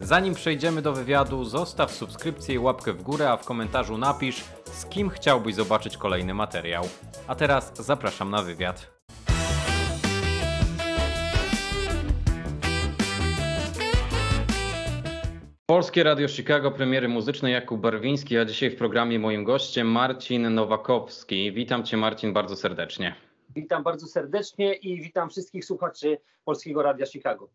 Zanim przejdziemy do wywiadu, zostaw subskrypcję i łapkę w górę, a w komentarzu napisz, z kim chciałbyś zobaczyć kolejny materiał. A teraz zapraszam na wywiad. Polskie Radio Chicago, premiery muzyczne Jakub Barwiński, a dzisiaj w programie moim gościem Marcin Nowakowski. Witam Cię Marcin bardzo serdecznie. Witam bardzo serdecznie i witam wszystkich słuchaczy Polskiego Radia Chicago.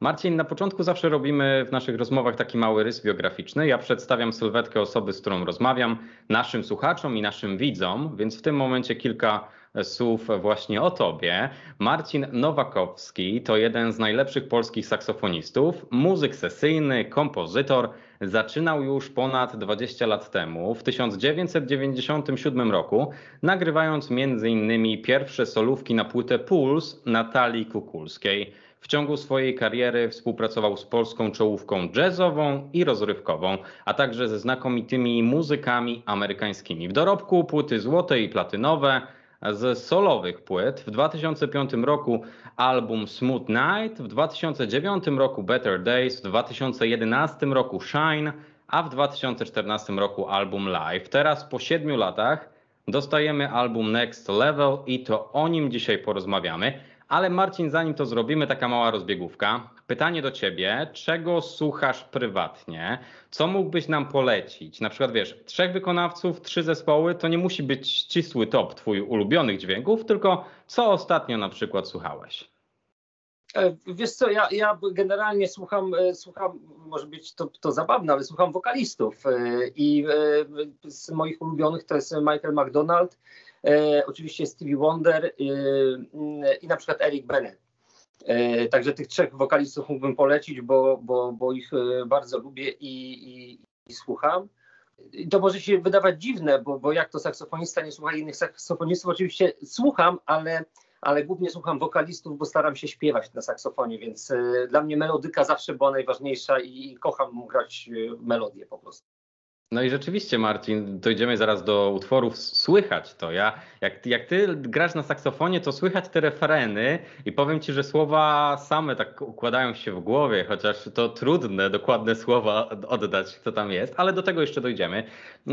Marcin, na początku zawsze robimy w naszych rozmowach taki mały rys biograficzny. Ja przedstawiam sylwetkę osoby, z którą rozmawiam, naszym słuchaczom i naszym widzom, więc w tym momencie kilka słów właśnie o tobie. Marcin Nowakowski to jeden z najlepszych polskich saksofonistów, muzyk sesyjny, kompozytor. Zaczynał już ponad 20 lat temu, w 1997 roku, nagrywając m.in. pierwsze solówki na płytę Puls Natalii Kukulskiej. W ciągu swojej kariery współpracował z polską czołówką jazzową i rozrywkową, a także ze znakomitymi muzykami amerykańskimi. W dorobku płyty złote i platynowe, z solowych płyt. W 2005 roku album Smooth Night, w 2009 roku Better Days, w 2011 roku Shine, a w 2014 roku album Live. Teraz po siedmiu latach dostajemy album Next Level i to o nim dzisiaj porozmawiamy. Ale Marcin, zanim to zrobimy, taka mała rozbiegówka. Pytanie do ciebie, czego słuchasz prywatnie? Co mógłbyś nam polecić? Na przykład wiesz, trzech wykonawców, trzy zespoły, to nie musi być ścisły top twój ulubionych dźwięków, tylko co ostatnio na przykład słuchałeś? E, wiesz co, ja, ja generalnie słucham, e, słucham, może być to, to zabawne, ale słucham wokalistów e, i z moich ulubionych to jest Michael McDonald, oczywiście Stevie Wonder e, i na przykład Eric Bennett. E, także tych trzech wokalistów mógłbym polecić, bo, bo, bo ich bardzo lubię i, i, i słucham. To może się wydawać dziwne, bo, bo jak to saksofonista nie słucha innych saksofonistów, oczywiście słucham, ale, ale głównie słucham wokalistów, bo staram się śpiewać na saksofonie, więc dla mnie melodyka zawsze była najważniejsza i kocham grać melodię po prostu. No i rzeczywiście, Marcin, dojdziemy zaraz do utworów, słychać to. Ja, jak, jak ty grasz na saksofonie, to słychać te refreny i powiem ci, że słowa same tak układają się w głowie, chociaż to trudne, dokładne słowa oddać, co tam jest, ale do tego jeszcze dojdziemy.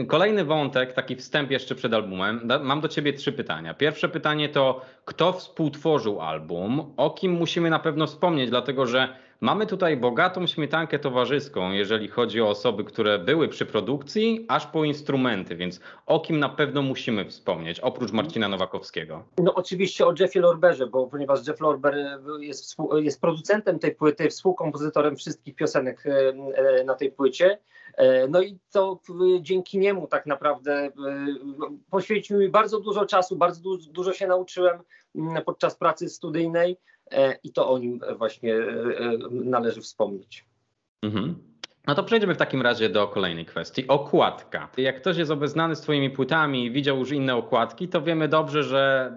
Kolejny wątek, taki wstęp jeszcze przed albumem. Mam do ciebie trzy pytania. Pierwsze pytanie to, kto współtworzył album? O kim musimy na pewno wspomnieć, dlatego że Mamy tutaj bogatą śmietankę towarzyską, jeżeli chodzi o osoby, które były przy produkcji, aż po instrumenty, więc o kim na pewno musimy wspomnieć, oprócz Marcina Nowakowskiego? No oczywiście o Jeffie Lorberze, bo ponieważ Jeff Lorber jest, jest producentem tej płyty, współkompozytorem wszystkich piosenek e, e, na tej płycie. E, no i to dzięki niemu tak naprawdę poświęcił mi bardzo dużo czasu, bardzo dużo się nauczyłem podczas pracy studyjnej. E, i to o nim właśnie e, e, należy wspomnieć. Mhm. No to przejdziemy w takim razie do kolejnej kwestii. Okładka. Jak ktoś jest obeznany z Twoimi płytami i widział już inne okładki, to wiemy dobrze, że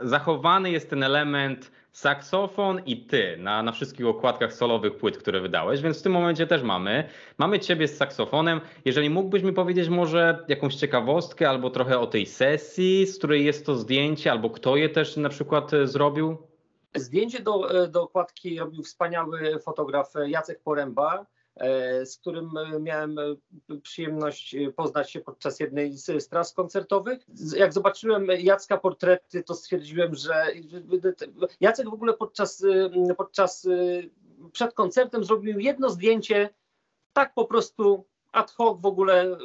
zachowany jest ten element saksofon i ty na, na wszystkich okładkach solowych płyt, które wydałeś, więc w tym momencie też mamy. Mamy ciebie z saksofonem. Jeżeli mógłbyś mi powiedzieć może jakąś ciekawostkę albo trochę o tej sesji, z której jest to zdjęcie, albo kto je też na przykład zrobił? Zdjęcie do, do okładki robił wspaniały fotograf Jacek Poręba, e, z którym miałem przyjemność poznać się podczas jednej z tras koncertowych. Jak zobaczyłem Jacka portrety, to stwierdziłem, że Jacek w ogóle podczas, podczas przed koncertem zrobił jedno zdjęcie tak po prostu ad hoc w ogóle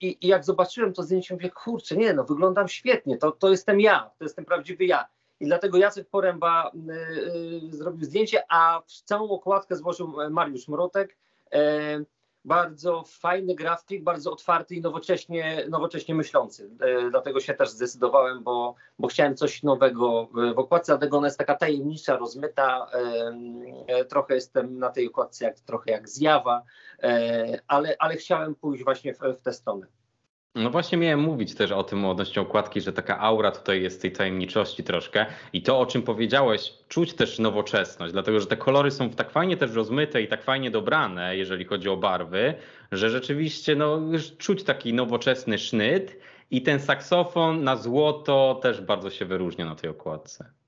i, i jak zobaczyłem to zdjęcie, mówię, kurczę, nie no, wyglądam świetnie, to, to jestem ja, to jestem prawdziwy ja i dlatego Jacek Poręba y, y, zrobił zdjęcie, a całą okładkę złożył Mariusz Mrotek. E, bardzo fajny grafik, bardzo otwarty i nowocześnie, nowocześnie myślący. E, dlatego się też zdecydowałem, bo, bo chciałem coś nowego w okładce, dlatego ona jest taka tajemnicza, rozmyta. E, trochę jestem na tej okładce jak, trochę jak zjawa, ale, ale chciałem pójść właśnie w, w tę stronę. No właśnie miałem mówić też o tym odnośnie okładki, że taka aura tutaj jest tej tajemniczości troszkę i to o czym powiedziałeś, czuć też nowoczesność, dlatego że te kolory są tak fajnie też rozmyte i tak fajnie dobrane, jeżeli chodzi o barwy, że rzeczywiście no, czuć taki nowoczesny sznyt i ten saksofon na złoto też bardzo się wyróżnia na tej okładce.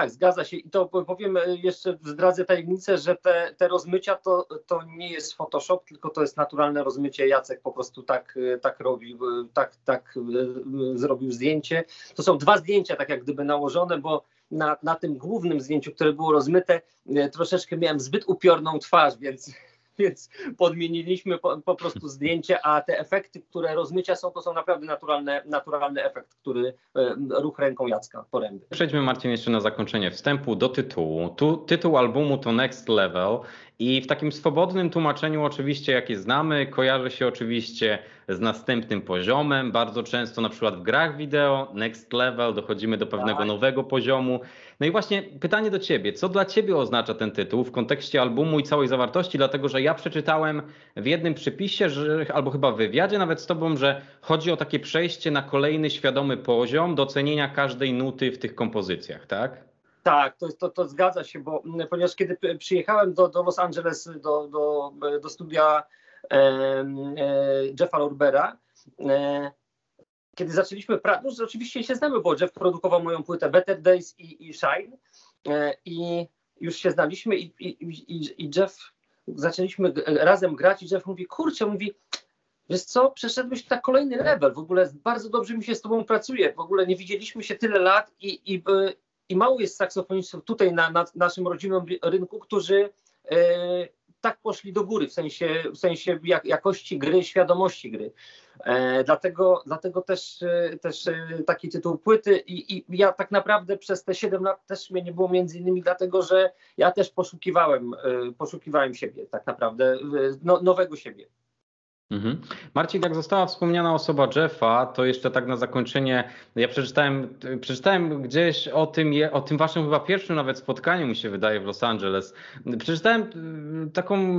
Tak, zgadza się. I to powiem e, jeszcze, zdradzę tajemnicę, że te, te rozmycia to, to nie jest Photoshop, tylko to jest naturalne rozmycie. Jacek po prostu tak, e, tak robił, e, tak, tak zrobił zdjęcie. To są dwa zdjęcia, tak jak gdyby nałożone, bo na, na tym głównym zdjęciu, które było rozmyte, troszeczkę miałem zbyt upiorną twarz, więc więc podmieniliśmy po, po, prostu zdjęcie, a te efekty, które rozmycia są, to są naprawdę naturalne, naturalny efekt, który e, ruch ręką Jacka Poręby. Przejdźmy Marcin jeszcze na zakończenie wstępu do tytułu. Tu, tytuł albumu to Next Level i w takim swobodnym tłumaczeniu oczywiście, jakie znamy, kojarzy się oczywiście z następnym poziomem. Bardzo często na przykład w grach wideo, next level, dochodzimy do pewnego tak. nowego poziomu. No i właśnie pytanie do ciebie, co dla ciebie oznacza ten tytuł w kontekście albumu i całej zawartości, dlatego że ja przeczytałem w jednym przypisie, że, albo chyba w wywiadzie nawet z tobą, że chodzi o takie przejście na kolejny świadomy poziom docenienia każdej nuty w tych kompozycjach, tak? Tak, to, to, to zgadza się, bo ponieważ kiedy przyjechałem do, do Los Angeles, do, do, do studia e, e, Jeffa Lorbera, e, kiedy zaczęliśmy pracować, no, oczywiście się znamy, bo Jeff produkował moją płytę Better Days i, i Shine e, i już się znaliśmy i, i, i, Jeff, zaczęliśmy razem grać i Jeff mówi, kurczę, mówi, wiesz co, przeszedłeś na kolejny level, w ogóle bardzo dobrze mi się z tobą pracuje, w ogóle nie widzieliśmy się tyle lat i, i, i mało jest saksofonistów tutaj na, na naszym rodzimym rynku, którzy e, tak poszli do góry w sensie, w sensie jak, jakości gry, świadomości gry. E, dlatego, dlatego też, e, też e, taki tytuł płyty I, i ja tak naprawdę przez te 7 lat też mnie nie było między innymi dlatego, że ja też poszukiwałem, e, poszukiwałem siebie tak naprawdę, no, nowego siebie. Mhm. Marcin, jak została wspomniana osoba Jeffa, to jeszcze tak na zakończenie, ja przeczytałem, przeczytałem gdzieś o tym, o tym waszym chyba pierwszym nawet spotkaniu mi się wydaje w Los Angeles. Przeczytałem y, taką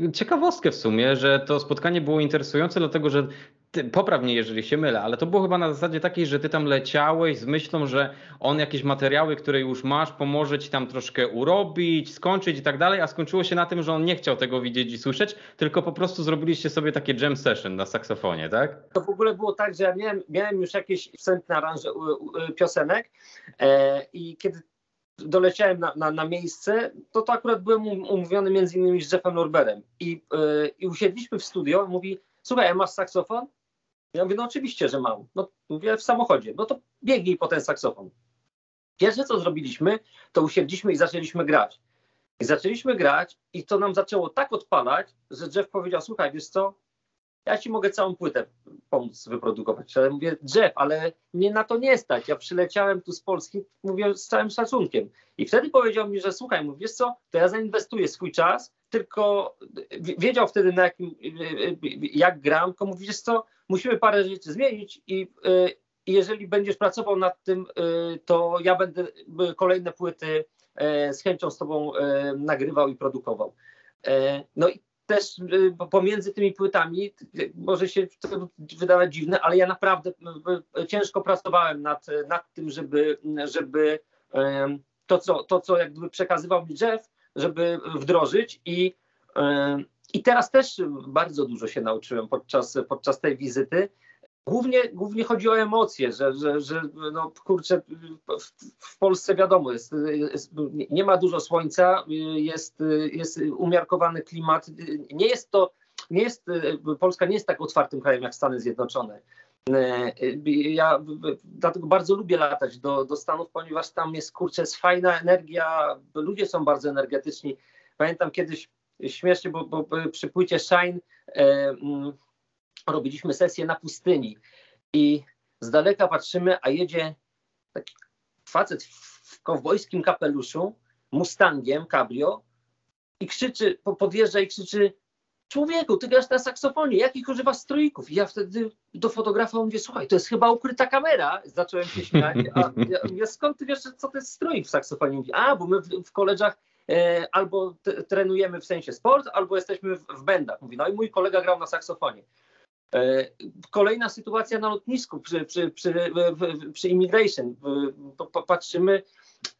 y, ciekawostkę w sumie, że to spotkanie było interesujące, dlatego że ty, popraw mnie, jeżeli się mylę, ale to było chyba na zasadzie takiej, że ty tam leciałeś z myślą, że on jakieś materiały, które już masz, pomoże ci tam troszkę urobić, skończyć i tak dalej, a skończyło się na tym, że on nie chciał tego widzieć i słyszeć, tylko po prostu zrobiliście sobie takie jam session na saksofonie, tak? To w ogóle było tak, że ja miałem, miałem już jakieś wstępne aranże piosenek e, i kiedy doleciałem na, na, na, miejsce, to to akurat byłem um, umówiony między innymi z Jeffem Lorberem i, e, i usiedliśmy w studio, mówi, słuchaj, masz saksofon? Ja mówię, no oczywiście, że mam. No mówię, w samochodzie. No to biegnij po ten saksofon. Pierwsze, co zrobiliśmy, to usiedliśmy i zaczęliśmy grać. I zaczęliśmy grać i to nam zaczęło tak odpalać, że Jeff powiedział, słuchaj, wiesz co, ja ci mogę całą płytę pomóc wyprodukować. Ale mówię, Jeff, ale mnie na to nie stać. Ja przyleciałem tu z Polski, mówię z całym szacunkiem. I wtedy powiedział mi, że słuchaj, mówię, wiesz co, to ja zainwestuję swój czas, tylko wiedział wtedy na jakim, jak gram, tylko mówi, co, musimy parę rzeczy zmienić i, i jeżeli będziesz pracował nad tym, to ja będę kolejne płyty z chęcią z tobą nagrywał i produkował. No i też pomiędzy tymi płytami, może się to wydawać dziwne, ale ja naprawdę ciężko pracowałem nad, nad tym, żeby, żeby to, co, to, co jakby przekazywał mi Jeff, żeby wdrożyć i, i teraz też bardzo dużo się nauczyłem podczas, podczas tej wizyty. Głównie, głównie chodzi o emocje, że, że, że no kurczę, w, w Polsce wiadomo, jest, jest, nie ma dużo słońca, jest, jest umiarkowany klimat. Nie jest to, nie jest, Polska nie jest tak otwartym krajem jak Stany Zjednoczone. Ja dlatego bardzo lubię latać do, do Stanów, ponieważ tam jest kurczę, jest fajna energia, ludzie są bardzo energetyczni. Pamiętam kiedyś śmiesznie, bo, bo przy płycie Shine e, mm, robiliśmy sesję na pustyni i z daleka patrzymy, a jedzie taki facet w kowbojskim kapeluszu, Mustangiem, cabrio i krzyczy, podjeżdża i krzyczy człowieku, ty grasz na saksofonie, jakich używasz strójków? I ja wtedy do fotografa mówię, słuchaj, to jest chyba ukryta kamera. Zacząłem się śmiać, a ja skąd ty wiesz, co to jest strój w saksofonie? Mówi, a, bo my w, w koleżach e, albo trenujemy w sensie sport, albo jesteśmy w, w bendach. Mówi, no i mój kolega grał na saksofonie. E, kolejna sytuacja na lotnisku przy, przy, przy, przy immigration. Patrzymy,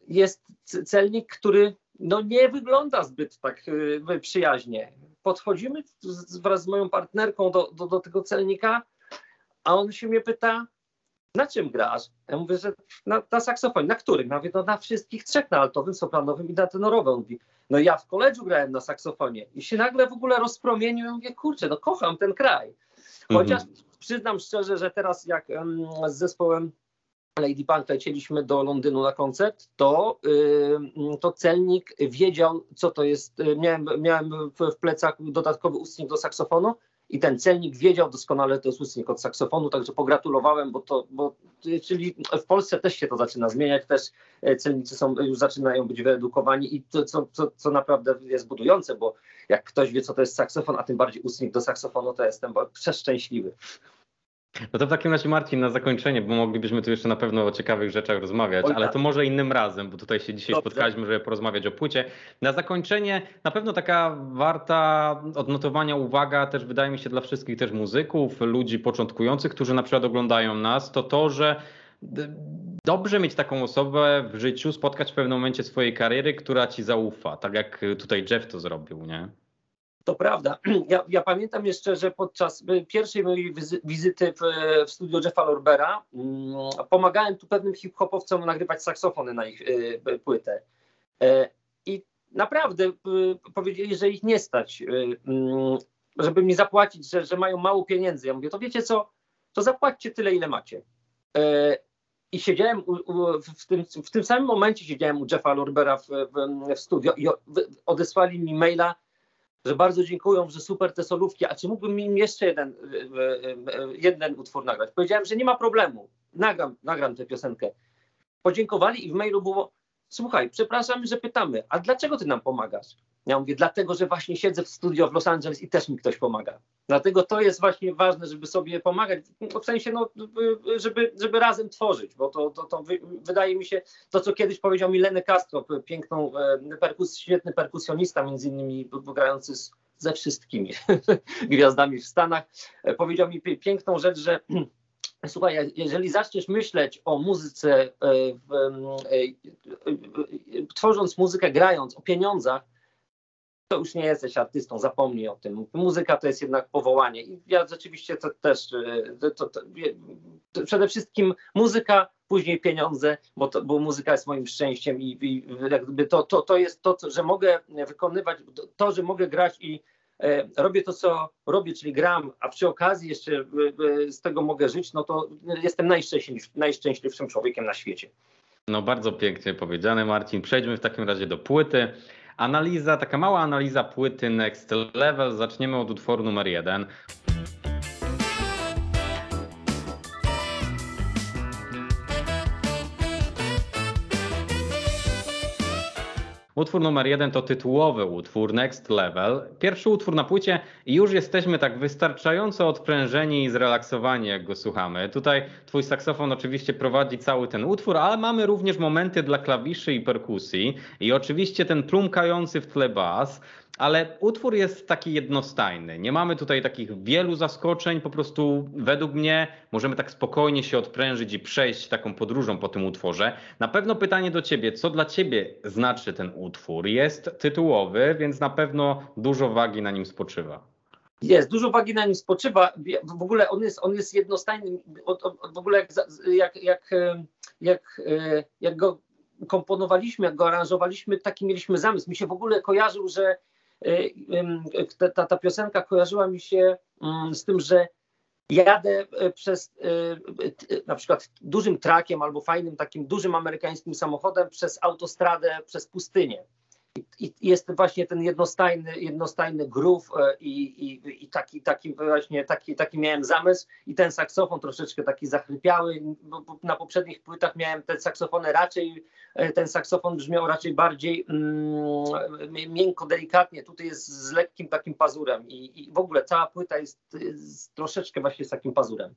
jest celnik, który no nie wygląda zbyt tak e, przyjaźnie. Podchodzimy wraz z moją partnerką do, do, do tego celnika, a on się mnie pyta, na czym grasz? Ja mówię, że na, na saksofonie. Na którym? Ja mówię, no na wszystkich trzech, na altowym, sopranowym i na tenorowym. On mówi, no ja w koledżu grałem na saksofonie i się nagle w ogóle rozpromienił i mówię, kurczę, no kocham ten kraj. Chociaż mhm. przyznam szczerze, że teraz jak um, z zespołem Lady Punk lecieliśmy do Londynu na koncert, to, to celnik wiedział, co to jest. Miałem, miałem w, plecach dodatkowy ustnik do saksofonu i ten celnik wiedział doskonale, to jest ustnik od saksofonu, także pogratulowałem, bo to, bo, czyli w Polsce też się to zaczyna zmieniać, też e, celnicy są, już zaczynają być wyedukowani i to, co, co, co naprawdę jest budujące, bo jak ktoś wie, co to jest saksofon, a tym bardziej ustnik do saksofonu, to jestem przeszczęśliwy. No to w takim razie Marcin, na zakończenie, bo moglibyśmy tu jeszcze na pewno o ciekawych rzeczach rozmawiać, Oj, ale tak. to może innym razem, bo tutaj się dzisiaj Dobrze. spotkaliśmy, żeby porozmawiać o płycie. Na zakończenie na pewno taka warta odnotowania uwaga też wydaje mi się dla wszystkich też muzyków, ludzi początkujących, którzy na przykład oglądają nas, to to, że dobrze mieć taką osobę w życiu, spotkać w pewnym momencie swojej kariery, która ci zaufa, tak jak tutaj Jeff to zrobił, nie? To prawda. Ja, ja, pamiętam jeszcze, że podczas pierwszej mojej wizyty w, w studio Jeffa Lorbera mm, pomagałem tu pewnym hip-hopowcom nagrywać saksofony na ich y, płytę. E, I naprawdę y, powiedzieli, że ich nie stać, y, mm, żeby mi zapłacić, że, że mają mało pieniędzy. Ja mówię, to wiecie co, to zapłaćcie tyle, ile macie. E, I siedziałem u, u, w, tym, w tym samym momencie siedziałem u Jeffa Lorbera w, w, w studio i odesłali mi maila, że bardzo dziękują, że super te solówki, a czy mógłbym im jeszcze jeden, e, e, jeden utwór nagrać? Powiedziałem, że nie ma problemu, nagram, nagram tę piosenkę. Podziękowali i w mailu było, słuchaj, przepraszam, że pytamy, a dlaczego ty nam pomagasz? Ja mówię, dlatego, że właśnie siedzę w studio w Los Angeles i też mi ktoś pomaga. Dlatego to jest właśnie ważne, żeby sobie pomagać, w sensie, no, żeby, żeby razem tworzyć, bo to, to, to wydaje mi się, to co kiedyś powiedział mi Lenny Castro, piękną, e, perkus, świetny perkusjonista, między innymi grający z, ze wszystkimi gwiazdami w Stanach, e, powiedział mi piękną rzecz, że Słuchaj, jeżeli zaczniesz myśleć o muzyce, e, tworząc muzykę, grając, o pieniądzach, to już nie jesteś artystą, zapomnij o tym. Muzyka to jest jednak powołanie. I ja rzeczywiście to też, to, to, to, przede wszystkim muzyka, później pieniądze, bo, bo muzyka jest moim szczęściem i, i jakby to, to, to jest to, że mogę wykonywać, to, że mogę grać i e, robię to, co robię, czyli gram, a przy okazji jeszcze e, e, z tego mogę żyć, no to jestem najszczęśliwszym, najszczęśliwszym człowiekiem na świecie. No bardzo pięknie powiedziane Marcin. Przejdźmy w takim razie do płyty. Analiza, taka mała analiza płyty Next Level. Zaczniemy od utworu numer jeden. Utwór numer jeden to tytułowy utwór Next Level. Pierwszy utwór na płycie i już jesteśmy tak wystarczająco odprężeni i zrelaksowani, jak go słuchamy. Tutaj twój saksofon oczywiście prowadzi cały ten utwór, ale mamy również momenty dla klawiszy i perkusji i oczywiście ten plumkający w tle bas ale utwór jest taki jednostajny. Nie mamy tutaj takich wielu zaskoczeń, po prostu według mnie możemy tak spokojnie się odprężyć i przejść taką podróżą po tym utworze. Na pewno pytanie do ciebie, co dla ciebie znaczy ten utwór? Jest tytułowy, więc na pewno dużo wagi na nim spoczywa. Jest, dużo wagi na nim spoczywa. W ogóle on jest, on jest jednostajny. W ogóle jak, jak, jak, jak, jak go komponowaliśmy, jak go aranżowaliśmy, taki mieliśmy zamysł. Mi się w ogóle kojarzył, że ta, ta, ta piosenka kojarzyła mi się mm, z tym, że jadę e, przez e, na przykład dużym trakiem albo fajnym takim dużym amerykańskim samochodem przez autostradę, przez pustynię i jest właśnie ten jednostajny, jednostajny groove e, i, i, i, taki, taki właśnie taki, taki miałem zamysł i ten saksofon troszeczkę taki zachrypiały. Na poprzednich płytach miałem te saksofony raczej, e, ten saksofon brzmiał raczej bardziej mm, miękko, delikatnie. Tutaj jest z lekkim takim pazurem i, i w ogóle cała płyta jest, jest troszeczkę właśnie z takim pazurem.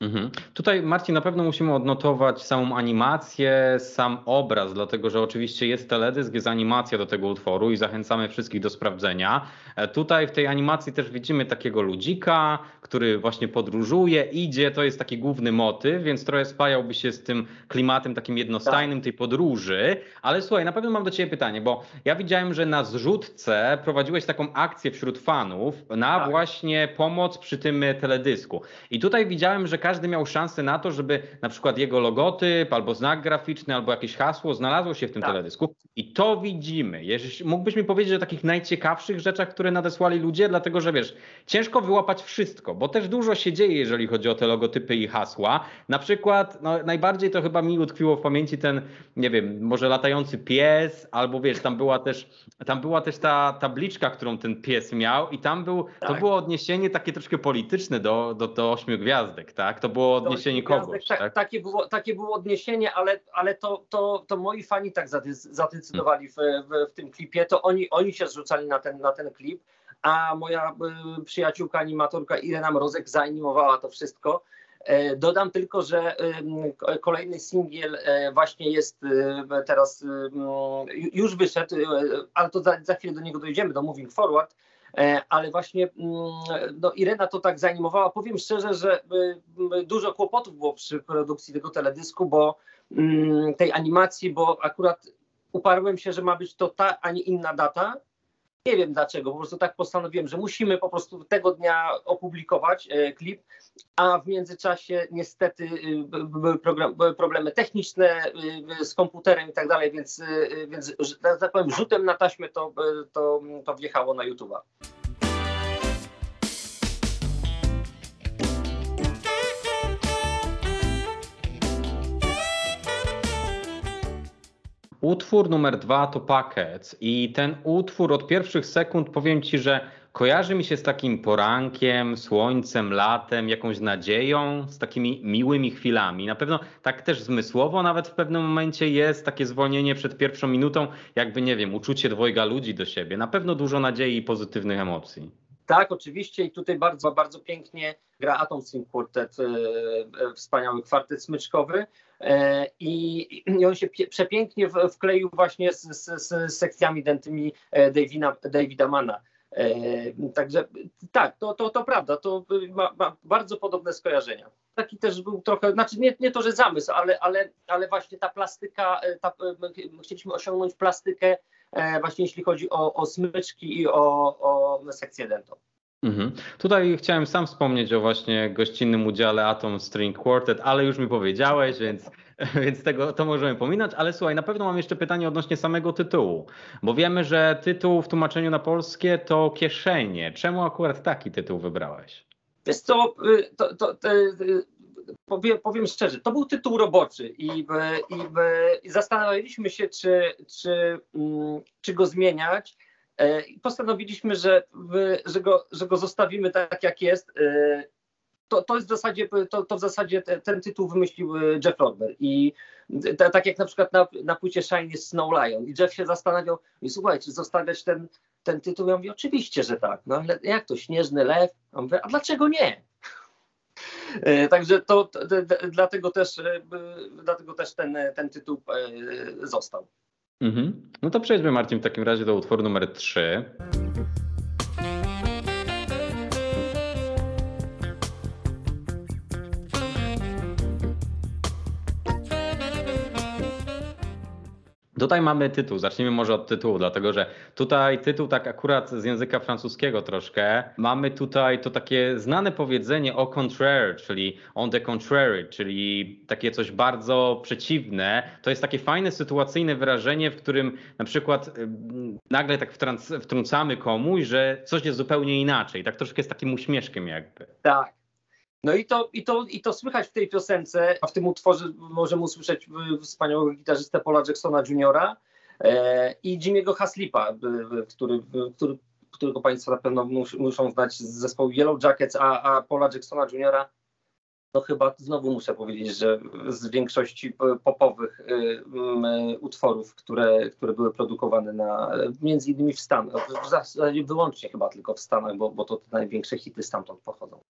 Mhm. Tutaj Marcin na pewno musimy odnotować samą animację, sam obraz, dlatego że oczywiście jest teledysk, jest animacja do tego utworu i zachęcamy wszystkich do sprawdzenia. E, tutaj w tej animacji też widzimy takiego ludzika, który właśnie podróżuje, idzie, to jest taki główny motyw, więc trochę spajałby się z tym klimatem takim jednostajnym tej podróży. Ale słuchaj, na pewno mam do Ciebie pytanie, bo ja widziałem, że na zrzutce prowadziłeś taką akcję wśród fanów na Tak. właśnie pomoc przy tym teledysku. I tutaj widziałem, że każdy miał szansę na to, żeby na przykład jego logotyp, albo znak graficzny, albo jakieś hasło znalazło się w tym Tak. teledysku. I to widzimy. Mógłbyś mi powiedzieć o takich najciekawszych rzeczach, które nadesłali ludzie, dlatego że wiesz, ciężko wyłapać wszystko, bo też dużo się dzieje, jeżeli chodzi o te logotypy i hasła. Na przykład, no, najbardziej to chyba mi utkwiło w pamięci ten, nie wiem, może latający pies, albo wiesz, tam była też, tam była też ta tabliczka, którą ten pies miał, i tam był, to Tak. było odniesienie takie troszkę polityczne do, do, do ośmiu gwiazdek, tak? To było odniesienie Gwiazdek, kogoś, tak, tak? Takie, było, takie było odniesienie, ale, ale to, to, to moi fani tak zadec- zadecydowali w, w, w tym klipie, to oni, oni się zrzucali na ten, na ten klip, a moja y, przyjaciółka animatorka Irena Mrozek zaanimowała to wszystko. E, Dodam tylko, że ko- kolejny singiel e, właśnie jest y, teraz, y, już wyszedł, y, ale to za, za chwilę do niego dojdziemy, do Moving Forward, ale właśnie mm, no, Irena to tak zaanimowała. Powiem szczerze, że y, y, dużo kłopotów było przy produkcji tego teledysku, bo mm, tej animacji, bo akurat uparłem się, że ma być to ta, a nie inna data. Nie wiem dlaczego, po prostu tak postanowiłem, że musimy po prostu tego dnia opublikować e, klip, a w międzyczasie niestety y, by- były problemy techniczne y, z komputerem i tak dalej, więc, y, więc że tak powiem, rzutem na taśmę to, y, to, to wjechało na YouTube'a. Utwór numer dwa to Packets i ten utwór od pierwszych sekund powiem Ci, że kojarzy mi się z takim porankiem, słońcem, latem, jakąś nadzieją, z takimi miłymi chwilami. Na pewno tak też zmysłowo nawet w pewnym momencie jest takie zwolnienie przed pierwszą minutą, jakby nie wiem, uczucie dwojga ludzi do siebie. Na pewno dużo nadziei i pozytywnych emocji. Tak, oczywiście i tutaj bardzo, bardzo pięknie gra Atom String Quartet, e, e, wspaniały kwartet smyczkowy e, i, i on się pie, przepięknie wkleił właśnie z, z, z sekcjami dętymi Davina, Davida Mana. Także tak, to, to, to prawda, to ma, ma bardzo podobne skojarzenia. Taki też był trochę, znaczy nie, nie to, że zamysł, ale, ale, ale właśnie ta plastyka, ta, my chcieliśmy osiągnąć plastykę właśnie jeśli chodzi o, o smyczki i o, o sekcję dentą. Mhm. Tutaj chciałem sam wspomnieć o właśnie gościnnym udziale Atom String Quartet, ale już mi powiedziałeś, więc, więc tego to możemy pominąć. Ale słuchaj, na pewno mam jeszcze pytanie odnośnie samego tytułu, bo wiemy, że tytuł w tłumaczeniu na polskie to kieszenie. Czemu akurat taki tytuł wybrałeś? Wiesz co, y, to, to, to, powiem, powiem szczerze, to był tytuł roboczy i, i, i zastanawialiśmy się, czy, czy, mm, czy go zmieniać. E, postanowiliśmy, że, że, go, że go zostawimy tak, jak jest. Y, To, to jest w zasadzie, to, to w zasadzie te, ten tytuł wymyślił y, Jeff Rodber i t- tak jak na przykład na, na płycie Shine Snow Lion i Jeff się zastanawiał, i słuchaj, czy zostawiać ten, ten tytuł? Ja mówię, oczywiście, że tak, no ale jak to, Śnieżny Lew? Mówię, a dlaczego nie? E, Także to, to, to dlatego też, e, dlatego też ten, ten tytuł e, został. Mhm. No to przejdźmy Marcin w takim razie do utworu numer 3. Tutaj mamy tytuł. Zacznijmy może od tytułu, dlatego że tutaj tytuł tak akurat z języka francuskiego troszkę. Mamy tutaj to takie znane powiedzenie au contraire, czyli on the contrary, czyli takie coś bardzo przeciwne. To jest takie fajne sytuacyjne wyrażenie, w którym na przykład nagle tak wtrąc- wtrącamy komuś, że coś jest zupełnie inaczej. Tak troszkę z takim uśmieszkiem jakby. Tak. No i to, i, to, i to słychać w tej piosence, a w tym utworze możemy usłyszeć wspaniałego gitarzystę Paula Jacksona Jr. E, i Jimmy'ego Haslipa, y, który, który, którego Państwo na pewno mus, muszą znać z zespołu Yellow Jackets, a, a Paula Jacksona Jr. No chyba znowu muszę powiedzieć, że z większości popowych y, y, utworów, które, które były produkowane na, między innymi w Stanach, w zasadzie wyłącznie chyba tylko w Stanach, bo, bo to te największe hity stamtąd pochodzą.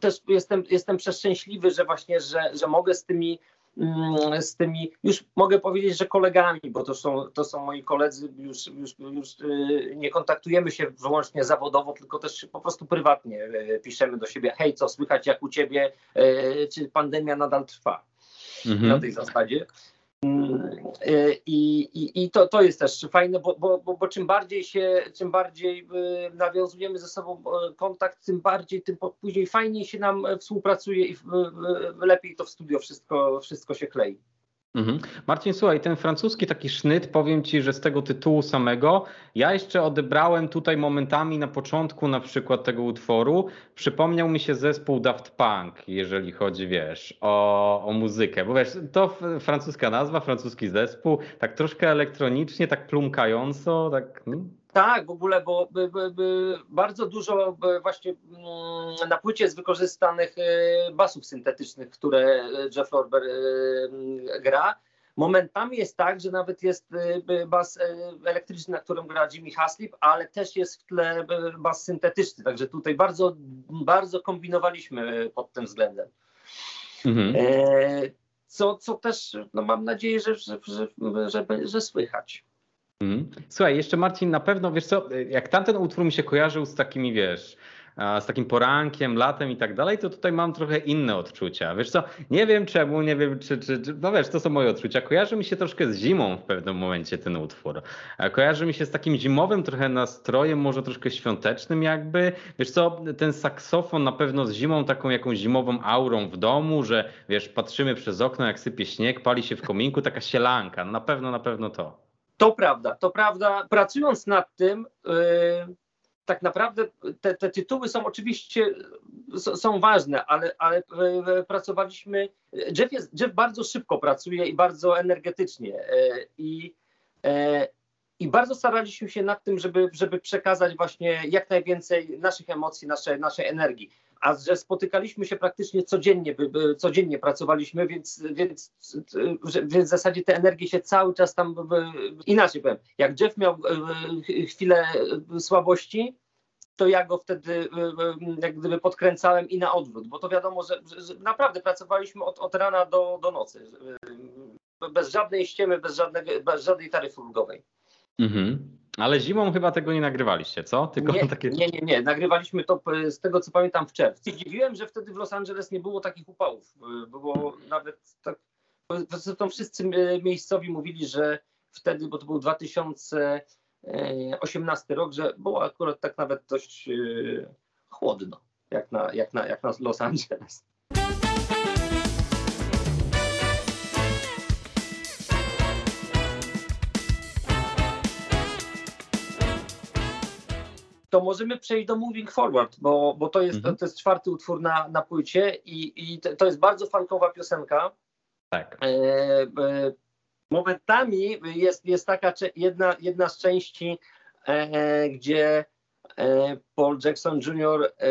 Też jestem, jestem przeszczęśliwy, że właśnie, że, że mogę z tymi mm, z tymi, już mogę powiedzieć, że kolegami, bo to są, to są moi koledzy, już, już, już y, nie kontaktujemy się wyłącznie zawodowo, tylko też po prostu prywatnie y, piszemy do siebie, hej, co słychać, jak u ciebie, y, czy pandemia nadal trwa mhm. na tej zasadzie. I, i, i to, to jest też fajne, bo, bo, bo, bo czym bardziej się, czym bardziej nawiązujemy ze sobą kontakt, tym bardziej, tym później fajniej się nam współpracuje i lepiej to w studio wszystko, wszystko się klei. Mhm. Marcin, słuchaj, ten francuski taki sznyt, powiem Ci, że z tego tytułu samego, ja jeszcze odebrałem tutaj momentami na początku na przykład tego utworu, przypomniał mi się zespół Daft Punk, jeżeli chodzi, wiesz, o, o muzykę, bo wiesz, to francuska nazwa, francuski zespół, tak troszkę elektronicznie, tak plumkająco, tak... Hmm? Tak, w ogóle, bo by, by, by bardzo dużo właśnie mm, na płycie jest wykorzystanych e, basów syntetycznych, które Jeff Lorber e, gra. Momentami jest tak, że nawet jest e, bas elektryczny, na którym gra Jimmy Haslip, ale też jest w tle bas syntetyczny, także tutaj bardzo, bardzo kombinowaliśmy pod tym względem. Mhm. Co, co też no mam nadzieję, że, że, że, że, że słychać. Mhm. Słuchaj, jeszcze Marcin, na pewno, wiesz co, jak tamten utwór mi się kojarzył z takimi, wiesz, z takim porankiem, latem i tak dalej, to tutaj mam trochę inne odczucia. Wiesz co, nie wiem czemu, nie wiem czy, czy, czy, no wiesz, to są moje odczucia. Kojarzy mi się troszkę z zimą w pewnym momencie ten utwór. Kojarzy mi się z takim zimowym trochę nastrojem, może troszkę świątecznym jakby. Wiesz co, ten saksofon na pewno z zimą, taką jakąś zimową aurą w domu, że wiesz, patrzymy przez okno, jak sypie śnieg, pali się w kominku, taka sielanka. Na pewno, na pewno to. To prawda, to prawda. Pracując nad tym, yy, tak naprawdę te, te, tytuły są oczywiście są ważne, ale, ale pracowaliśmy. Jeff, jest, Jeff bardzo szybko pracuje i bardzo energetycznie. Yy, I i bardzo staraliśmy się nad tym, żeby, żeby przekazać właśnie jak najwięcej naszych emocji, naszej, naszej energii a że spotykaliśmy się praktycznie codziennie, codziennie pracowaliśmy, więc, więc, więc w zasadzie te energie się cały czas tam, inaczej powiem, jak Jeff miał e, chwilę słabości, to ja go wtedy e, e, jak gdyby podkręcałem i na odwrót, bo to wiadomo, że, że naprawdę pracowaliśmy od, od rana do, do nocy, bez żadnej ściemy, bez, żadnego, bez żadnej taryfy ulgowej. Mhm. Ale zimą chyba tego nie nagrywaliście, co? Tylko nie, takie... nie, nie, nie. Nagrywaliśmy to z tego, co pamiętam, w czerwcu. Dziwiłem, że wtedy w Los Angeles nie było takich upałów. Było nawet tak. Zresztą wszyscy miejscowi mówili, że wtedy, bo to był 2018 rok, że było akurat tak nawet dość e, chłodno, jak na, jak na, jak na Los Angeles. To możemy przejść do Moving Forward, bo, bo to, jest, mhm. to jest czwarty utwór na, na płycie i, i to jest bardzo funkowa piosenka. Tak. E, e, momentami jest, jest taka jedna, jedna z części, e, gdzie e, Paul Jackson Jr. E,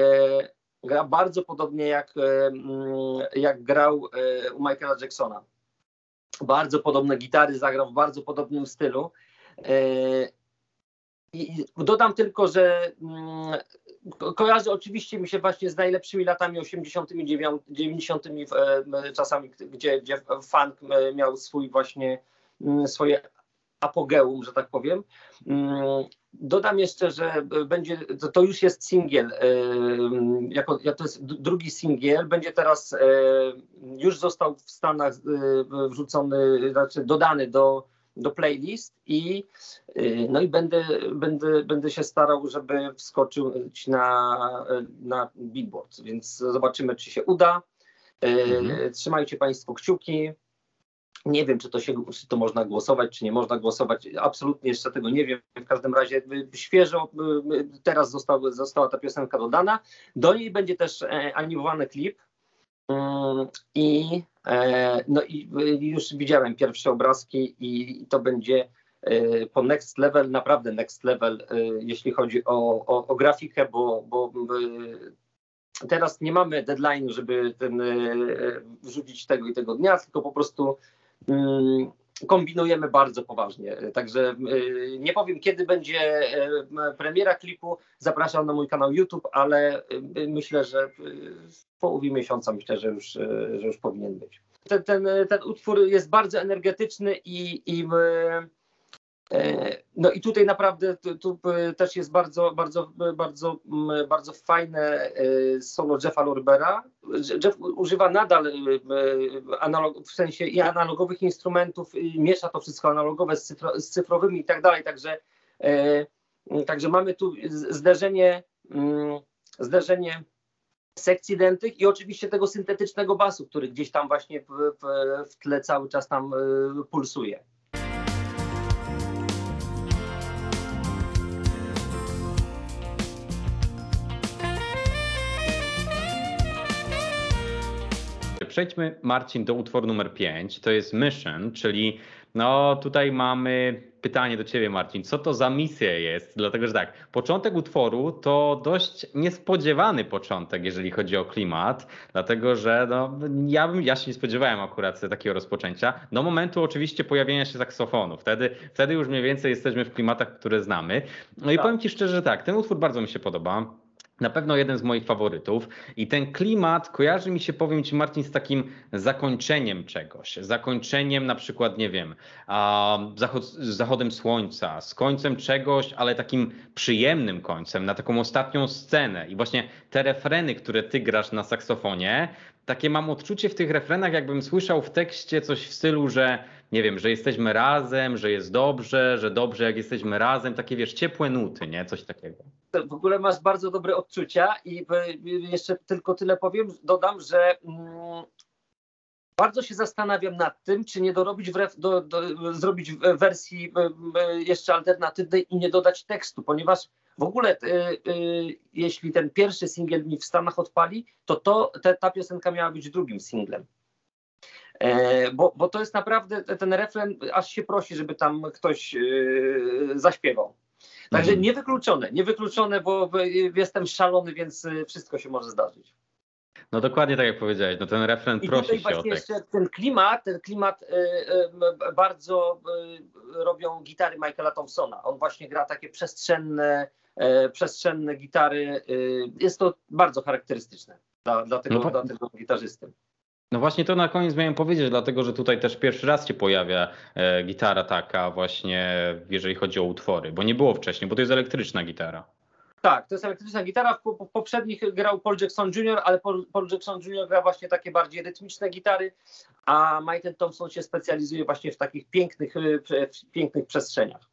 gra bardzo podobnie jak, e, jak grał u Michaela Jacksona. Bardzo podobne gitary zagrał w bardzo podobnym stylu. I dodam tylko, że mm, kojarzy oczywiście mi się właśnie z najlepszymi latami 80., 90. E, czasami, gdzie, gdzie funk e, miał swój właśnie mm, swoje apogeum, że tak powiem. Mm, dodam jeszcze, że będzie, to, to już jest singiel, e, jako, to jest drugi singiel, będzie teraz, już został w Stanach wrzucony, znaczy dodany do do playlist i, y, no i będę, będę, będę się starał, żeby wskoczyć na, na Billboard, więc zobaczymy, czy się uda. Y, mhm. Trzymajcie Państwo kciuki. Nie wiem, czy to, się, czy to można głosować, czy nie można głosować. Absolutnie jeszcze tego nie wiem. W każdym razie świeżo teraz został, została ta piosenka dodana. Do niej będzie też e, animowany klip. Mm, I no i już widziałem pierwsze obrazki i to będzie e, po next level, naprawdę next level, e, jeśli chodzi o, o, o grafikę, bo, bo teraz nie mamy deadline, żeby ten, wrzucić tego i tego dnia, tylko po prostu mm, kombinujemy bardzo poważnie. Także nie powiem, kiedy będzie premiera klipu. Zapraszam na mój kanał YouTube, ale myślę, że w połowie miesiąca myślę, że już, że już powinien być. ten, ten, ten utwór jest bardzo energetyczny i, i no i tutaj naprawdę tu, tu też jest bardzo, bardzo, bardzo, bardzo fajne solo Jeffa Lorbera. Jeff używa nadal analog, w sensie i analogowych instrumentów, i miesza to wszystko analogowe z, cyfro, z cyfrowymi i tak dalej, także, także mamy tu zderzenie, zderzenie sekcji dętych i oczywiście tego syntetycznego basu, który gdzieś tam właśnie w, w, w tle cały czas tam pulsuje. Przejdźmy, Marcin, do utworu numer 5. To jest Mission, czyli no tutaj mamy pytanie do ciebie, Marcin. Co to za misja jest? Dlatego, że tak, początek utworu to dość niespodziewany początek, jeżeli chodzi o klimat, dlatego że no, ja, bym, ja się nie spodziewałem akurat takiego rozpoczęcia. Do momentu oczywiście pojawienia się saksofonu. Wtedy, wtedy już mniej więcej jesteśmy w klimatach, które znamy. No i tak. powiem ci szczerze, że tak, ten utwór bardzo mi się podoba na pewno jeden z moich faworytów. I ten klimat kojarzy mi się, powiem Ci, Marcin, z takim zakończeniem czegoś. Zakończeniem na przykład, nie wiem, zachod z zachodem słońca, z końcem czegoś, ale takim przyjemnym końcem, na taką ostatnią scenę. I właśnie te refreny, które Ty grasz na saksofonie, takie mam odczucie w tych refrenach, jakbym słyszał w tekście coś w stylu, że nie wiem, że jesteśmy razem, że jest dobrze, że dobrze jak jesteśmy razem, takie wiesz, ciepłe nuty, nie? Coś takiego. W ogóle masz bardzo dobre odczucia i jeszcze tylko tyle powiem, dodam, że mm, bardzo się zastanawiam nad tym, czy nie dorobić, w do, do, zrobić w wersji jeszcze alternatywnej i nie dodać tekstu, ponieważ w ogóle y, y, jeśli ten pierwszy singiel mi w Stanach odpali, to, to te, ta piosenka miała być drugim singlem. E, bo, bo to jest naprawdę ten refren, aż się prosi, żeby tam ktoś e, zaśpiewał. Także mhm. niewykluczone, niewykluczone, bo jestem szalony, więc e, wszystko się może zdarzyć. No dokładnie tak jak powiedziałeś, no ten refren I prosi tutaj się właśnie jeszcze ten klimat, ten klimat bardzo robią gitary Michaela Thompsona. On właśnie gra takie przestrzenne, przestrzenne gitary. Jest to bardzo charakterystyczne dla, dla, tego, no, dla tego gitarzysty. No właśnie to na koniec miałem powiedzieć, dlatego że tutaj też pierwszy raz się pojawia e, gitara taka właśnie, jeżeli chodzi o utwory, bo nie było wcześniej, bo to jest elektryczna gitara. Tak, to jest elektryczna gitara. W, poprzednich grał Paul Jackson Jr., ale Paul, Paul, Jackson Jr. gra właśnie takie bardziej rytmiczne gitary, a Michael Thompson się specjalizuje właśnie w takich pięknych, w pięknych przestrzeniach.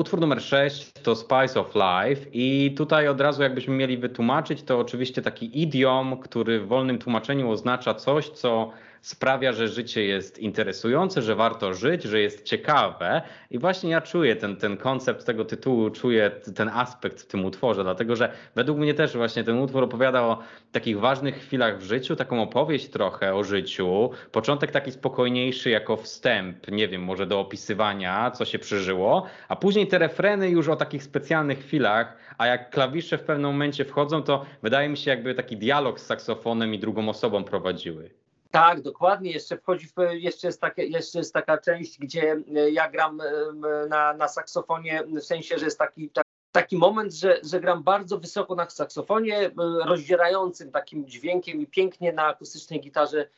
Utwór numer 6 to Spice of Life i tutaj od razu jakbyśmy mieli wytłumaczyć, to oczywiście taki idiom, który w wolnym tłumaczeniu oznacza coś, co sprawia, że życie jest interesujące, że warto żyć, że jest ciekawe. I właśnie ja czuję ten, ten koncept tego tytułu, czuję ten aspekt w tym utworze, dlatego że według mnie też właśnie ten utwór opowiada o takich ważnych chwilach w życiu, taką opowieść trochę o życiu. Początek taki spokojniejszy jako wstęp, nie wiem, może do opisywania, co się przeżyło, a później te refreny już o takich specjalnych chwilach, a jak klawisze w pewnym momencie wchodzą, to wydaje mi się jakby taki dialog z saksofonem i drugą osobą prowadziły. Tak, dokładnie. Jeszcze wchodzi w, jeszcze, jest jeszcze jest taka część, gdzie e, ja gram e, na, na saksofonie, w sensie, że jest taki, taki moment, że, że gram bardzo wysoko na saksofonie, e, rozdzierającym takim dźwiękiem i pięknie na akustycznej gitarze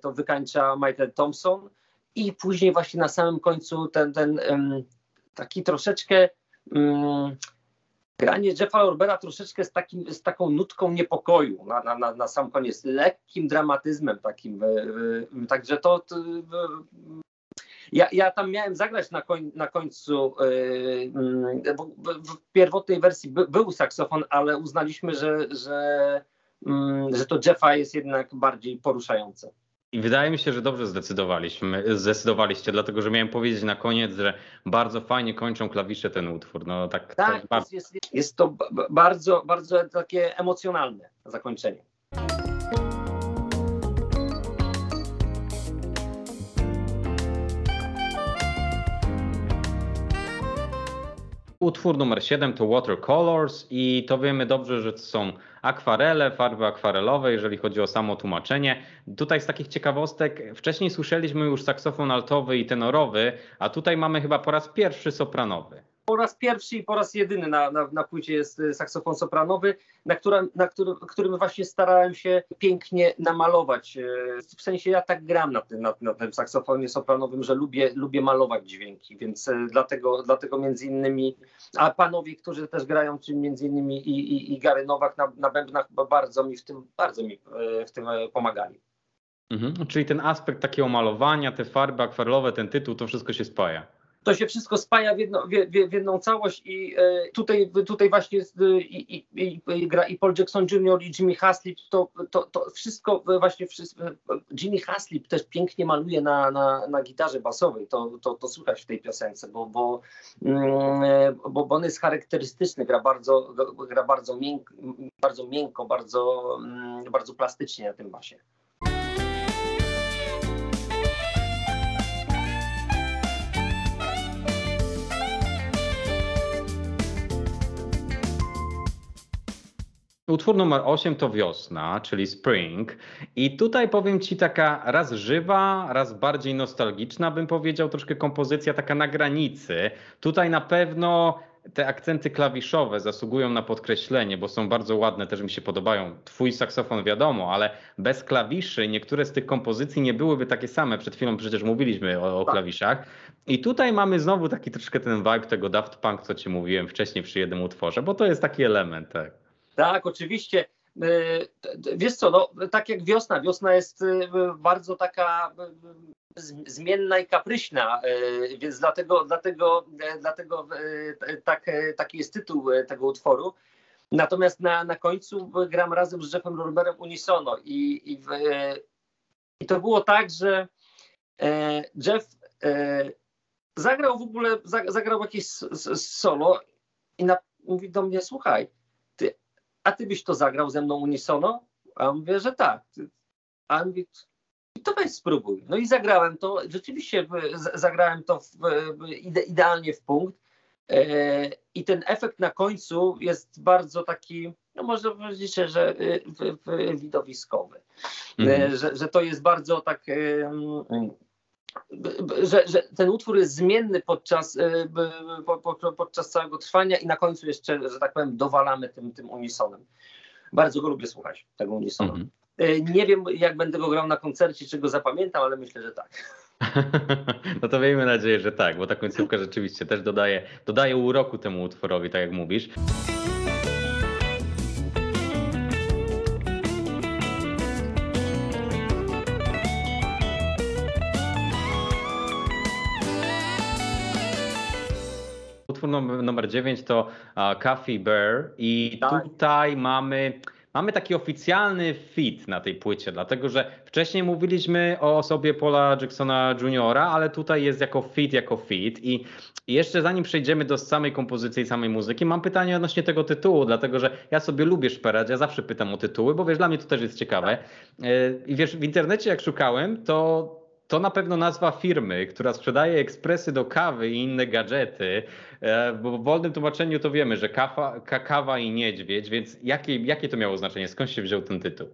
to wykańcza Michael Thompson. I później właśnie na samym końcu ten, ten taki troszeczkę mm, granie Jeffa Orbera troszeczkę z, takim, z taką nutką niepokoju na, na, na sam koniec, lekkim dramatyzmem takim. Także to, ja, ja tam miałem zagrać na, koń, na końcu, yy, w pierwotnej wersji by, był saksofon, ale uznaliśmy, że, że, yy, że to Jeffa jest jednak bardziej poruszające. I wydaje mi się, że dobrze zdecydowaliśmy, zdecydowaliście, dlatego że miałem powiedzieć na koniec, że bardzo fajnie kończą klawisze ten utwór. No, tak, tak jest, bardzo... jest, jest to bardzo, bardzo takie emocjonalne zakończenie. Utwór numer 7 to Watercolors i to wiemy dobrze, że to są akwarele, farby akwarelowe, jeżeli chodzi o samo tłumaczenie. Tutaj z takich ciekawostek, wcześniej słyszeliśmy już saksofon altowy i tenorowy, a tutaj mamy chyba po raz pierwszy sopranowy po raz pierwszy i po raz jedyny na, na, na płycie jest y, saksofon sopranowy, na, którym, na którym, którym właśnie starałem się pięknie namalować. Y, w sensie ja tak gram na tym, na, na tym saksofonie sopranowym, że lubię, lubię malować dźwięki, więc y, dlatego, dlatego między innymi, a panowie, którzy też grają, czyli między innymi i, i, i Gary Nowak na, na bębnach bardzo mi w tym, bardzo mi w tym pomagali. Mhm, czyli ten aspekt takiego malowania, te farby akwarelowe, ten tytuł, to wszystko się spaja to się wszystko spaja w, jedno, w, w jedną całość i e, tutaj, tutaj właśnie i, gra i Paul Jackson Jr. i Jimmy Haslip, to, to, to wszystko właśnie, wszystko, Jimmy Haslip też pięknie maluje na, na, na gitarze basowej, to, to, to słychać w tej piosence, bo, bo, mm, bo, bo on jest charakterystyczny, gra bardzo, gra bardzo, mięk, bardzo miękko, bardzo, mm, bardzo plastycznie na tym basie. Utwór numer 8 to wiosna, czyli spring. I tutaj powiem ci taka raz żywa, raz bardziej nostalgiczna, bym powiedział, troszkę kompozycja taka na granicy. Tutaj na pewno te akcenty klawiszowe zasługują na podkreślenie, bo są bardzo ładne, też mi się podobają. Twój saksofon wiadomo, ale bez klawiszy niektóre z tych kompozycji nie byłyby takie same. Przed chwilą przecież mówiliśmy o, o klawiszach. I tutaj mamy znowu taki troszkę ten vibe tego Daft Punk, co ci mówiłem wcześniej przy jednym utworze, bo to jest taki element, tak. Tak, oczywiście. E, wiesz co, no, tak jak wiosna. Wiosna jest e, bardzo taka e, zmienna i kapryśna, więc dlatego, dlatego, dlatego tak, taki jest tytuł tego utworu. Natomiast na, na końcu gram razem z Jeffem Lorberem unisono i, i, w, i to było tak, że Jeff zagrał w ogóle, zagrał jakieś solo i na, mówi do mnie, słuchaj, a ty byś to zagrał ze mną unisono? A on mówię, że tak. A on mówi, to weź spróbuj. No i zagrałem to, rzeczywiście zagrałem to w, idealnie w punkt. E, I ten efekt na końcu jest bardzo taki, no można powiedzieć, że widowiskowy. Mm. Że, że to jest bardzo tak że, że, ten utwór jest zmienny podczas, e, podczas całego trwania i na końcu jeszcze, że tak powiem, dowalamy tym, tym unisonem. Bardzo go lubię słuchać, tego unisonu. Mm -hmm. Nie wiem, jak będę go grał na koncercie, czy go zapamiętam, ale myślę, że tak. No to miejmy nadzieję, że tak, bo ta końcówka rzeczywiście też dodaje, dodaje uroku temu utworowi, tak jak mówisz. Numer 9 to Coffee Bear i tak. tutaj mamy mamy taki oficjalny fit na tej płycie, dlatego że wcześniej mówiliśmy o osobie Paula Jacksona Jr., ale tutaj jest jako fit, jako fit. I jeszcze zanim przejdziemy do samej kompozycji i samej muzyki, mam pytanie odnośnie tego tytułu, dlatego że ja sobie lubię szperać, ja zawsze pytam o tytuły, bo wiesz, dla mnie to też jest ciekawe. Tak. I wiesz, w internecie jak szukałem, to to na pewno nazwa firmy, która sprzedaje ekspresy do kawy i inne gadżety, e, bo w wolnym tłumaczeniu to wiemy, że kawa, kawa i niedźwiedź, więc jakie, jakie to miało znaczenie? Skąd się wziął ten tytuł?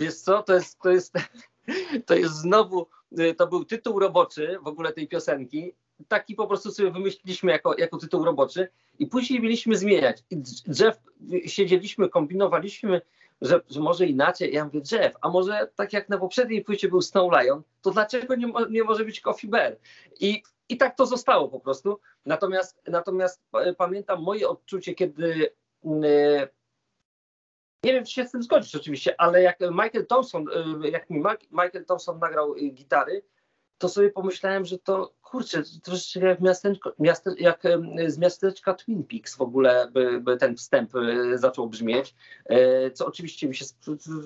Wiesz co, to jest, to jest, to jest znowu, e, to był tytuł roboczy w ogóle tej piosenki, taki po prostu sobie wymyśliliśmy jako, jako tytuł roboczy i później mieliśmy zmieniać. I Jeff, siedzieliśmy, kombinowaliśmy, że, że może inaczej. Ja mówię, Jeff, a może tak jak na poprzedniej płycie był Snow Lion, to dlaczego nie, nie może być Coffee Bear? I, I tak to zostało po prostu. Natomiast, natomiast pamiętam moje odczucie, kiedy e, nie wiem, czy się z tym zgodzisz oczywiście, ale jak Michael Thompson, e, jak mi Michael Thompson nagrał e, gitary, to sobie pomyślałem, że to kurczę, troszeczkę jak, miasteczko, miaste, jak z miasteczka Twin Peaks w ogóle by, by ten wstęp e, zaczął brzmieć, e, co oczywiście mi się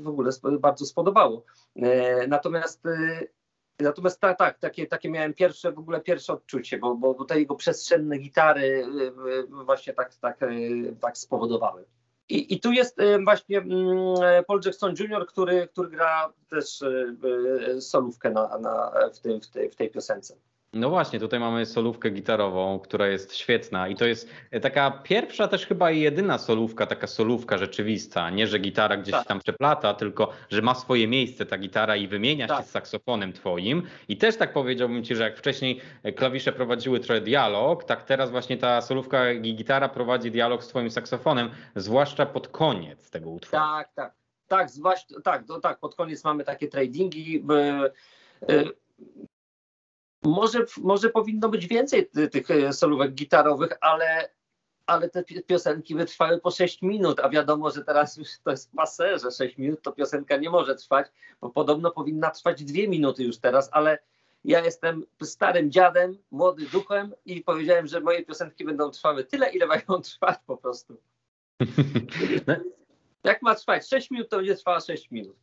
w ogóle bardzo spodobało. E, natomiast Natomiast tak, tak takie, takie miałem pierwsze, w ogóle pierwsze odczucie, bo, bo, bo te jego przestrzenne gitary właśnie tak, tak, tak spowodowały. I, I tu jest właśnie mm, Paul Jackson Jr., który, który gra też solówkę na, na, w, tym, w, tej, w tej piosence. No właśnie, tutaj mamy solówkę gitarową, która jest świetna i to jest taka pierwsza też chyba i jedyna solówka, taka solówka rzeczywista, nie że gitara gdzieś Tak. tam przeplata, tylko że ma swoje miejsce ta gitara i wymienia się Tak. z saksofonem twoim i też tak powiedziałbym ci, że jak wcześniej klawisze prowadziły trochę dialog, tak teraz właśnie ta solówka i gitara prowadzi dialog z twoim saksofonem, zwłaszcza pod koniec tego utworu. Tak, tak. Tak, zwłaszcza, tak, no, tak, pod koniec mamy takie tradingi. by- y, Może, może powinno być więcej ty- tych e, solówek gitarowych, ale, ale te pi- piosenki wytrwały po 6 minut, a wiadomo, że teraz już to jest passe, że 6 minut to piosenka nie może trwać, bo podobno powinna trwać 2 minuty już teraz, ale ja jestem starym dziadem, młody duchem i powiedziałem, że moje piosenki będą trwały tyle, ile mają trwać po prostu. No, Jak ma trwać 6 minut, to będzie trwała 6 minut.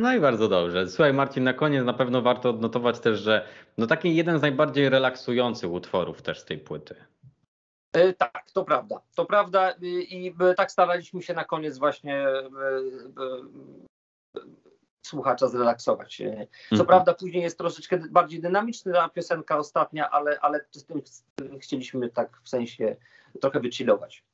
No i bardzo dobrze. Słuchaj Marcin, na koniec na pewno warto odnotować też, że no taki jeden z najbardziej relaksujących utworów też z tej płyty. E, Tak, to prawda. To prawda y, i y, tak staraliśmy się na koniec właśnie y, słuchacza zrelaksować. Co Mhm. prawda później jest troszeczkę bardziej dynamiczna ta piosenka ostatnia, ale, ale z tym chcieliśmy tak w sensie trochę wychillować.